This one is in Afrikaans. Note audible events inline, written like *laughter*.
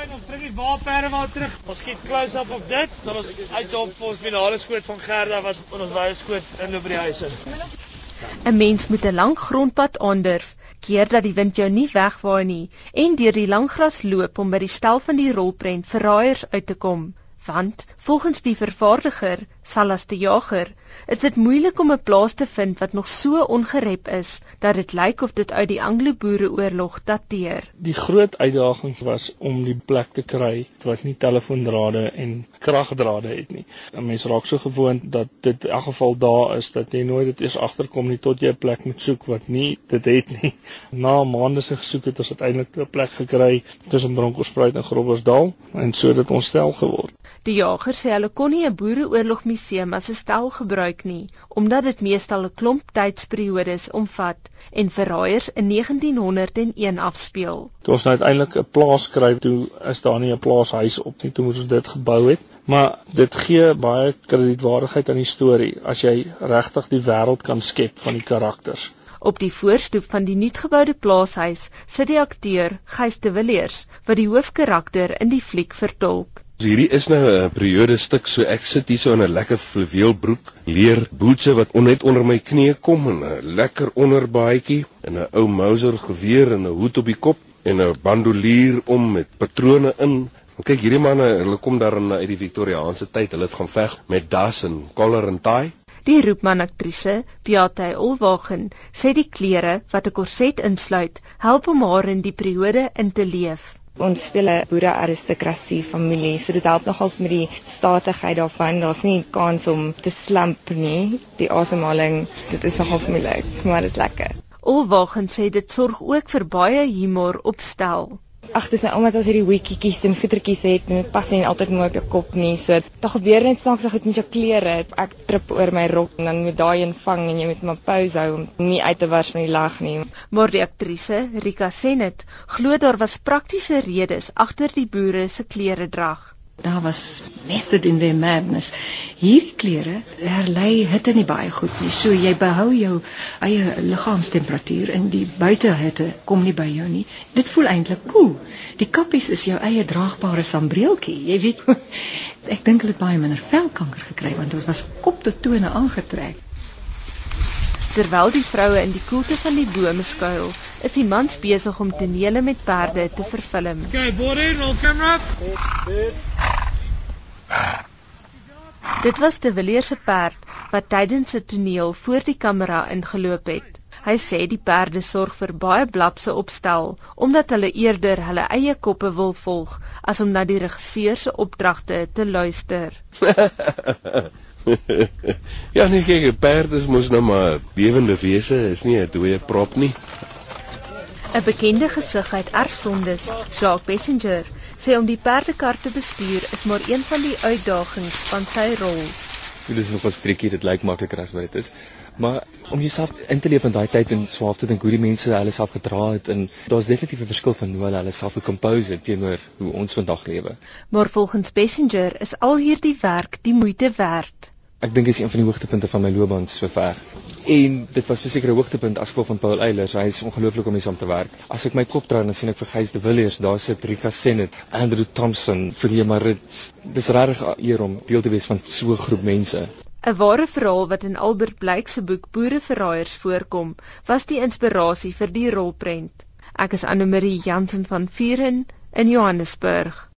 fyn om bring die waarperde maar terug. Ons skiet close up op dit. Dan ons uitdop vir ons finale skoot van Gerda wat in ons wye skoot inloop by die huis in. 'n Mens moet 'n lang grondpad aandurf, keer dat die wind jou nie wegwaai nie en deur die lang gras loop om by die stel van die rolprent verraaiers uit te kom want volgens die vervaardiger Salas die Jager is dit moeilik om 'n plaas te vind wat nog so ongerep is dat dit lyk of dit uit die Anglo-Boereoorlog dateer. Die groot uitdaging was om die plek te kry wat nie telefoondrade en kragdrade het nie. 'n Mens raak so gewoond dat dit in elk geval daar is dat jy nooit dit eers agterkom nie tot jy 'n plek moet soek wat nie dit het nie. *laughs* Na maande se gesoek het ons uiteindelik 'n plek gekry tussen Bronkhorstspruit en Groblersdal en so dit ons stel geword. Die jager sê hulle kon nie 'n boereoorlog museum as 'n stel gebruik nie, omdat dit meestal 'n klomp tydsperiodes omvat en verraaiers in 1901 afspeel. Toe ons nou uiteindelik 'n plaas skryf, toe is daar nie 'n plaashuis op nie, toe moes ons dit gebou het. Maar dit gee baie kredietwaardigheid aan die storie as jy regtig die wêreld kan skep van die karakters. Op die voorstoep van die nuutgeboude plaashuis sit die akteur Gys de Villiers wat die hoofkarakter in die fliek vertolk. Hierdie is nou 'n periode stuk so ek sit hier so in 'n lekker fluweelbroek, leer bootse wat net onder my knie kom en 'n lekker onderbaadjie en 'n ou Mauser geweer en 'n hoed op die kop en 'n bandolier om met patrone in. En kyk hierdie manne, hulle kom daarin uit die Victoriaanse tyd. Hulle het gaan veg met das en collar en tie. Die roepman aktrise, Beate Olwagen, sê die klere wat 'n korset insluit, help om haar in die periode in te leef. Ons speel 'n boere aristokrasie familie, so dit help nogals met die statigheid daarvan. Daar's nie kans om te slump nie. Die asemhaling, dit is nogals moeilik, maar dit is lekker. Olwagen sê dit sorg ook vir baie humor op stel. Ag, dis nou omdat ons hierdie wiekietjies en goetertjies het en dit pas nie altyd mooi op jou kop nie. So, daar gebeur net snaaks so goed met jou klere. Ek trip oor my rok en dan moet daai een vang en jy moet maar pose hou om nie uit te wars van die lag nie. Maar die aktrise, Rika Senet, glo daar was praktiese redes agter die boere se klere drag. Daar was method in their madness. Hierdie klere herlei hitte nie baie goed nie. So jy behou jou eie liggaamstemperatuur en die buitehitte kom nie by jou nie. Dit voel eintlik koel. Cool. Die kappies is jou eie draagbare sambreeltjie. Jy weet, *laughs* ek dink hulle het baie minder velkanker gekry want dit was kop tot tone aangetrek. Terwyl die vroue in die koelte van die bome skuil, is die mans besig om tonele met perde te vervilm. Okay, body, roll camera. Dit was die Villiers se perd wat tydens 'n toneel voor die kamera ingeloop het. Hy sê die perde sorg vir baie blapse opstel omdat hulle eerder hulle eie koppe wil volg as om na die regisseur se opdragte te luister. *laughs* ja nee, kyk, 'n perd is mos nou maar lewende wese, is nie 'n dooie prop nie. 'n Bekende gesig uit Erfsondes, Jacques Passenger, sê om die perdekar te bestuur is maar een van die uitdagings van sy rol. Dit is nog 'n streekie, dit lyk makliker as wat dit is. Maar om jouself in te leef in daai tyd en swaaf te dink hoe die mense hulle self gedra het en daar's definitief 'n verskil van hoe hulle hulle self gekompose het teenoor hoe ons vandag lewe. Maar volgens Passenger is al hierdie werk die moeite werd. Ek dink is een van die hoogtepunte van my loopbaan sover. En dit was verseker 'n hoogtepunt as gevolg van Paul Eilers. Hy is ongelooflik om mee saam te werk. As ek my kop draai dan sien ek vir Gys de Villiers, daar sit Rika Senet, Andrew Thompson, Philia Maritz. Dis regtig eer om deel te wees van so 'n groep mense. 'n Ware verhaal wat in Albert Blyk se boek Boereverraaiers voorkom, was die inspirasie vir die rolprent. Ek is Anne Marie Jansen van Vuren in Johannesburg.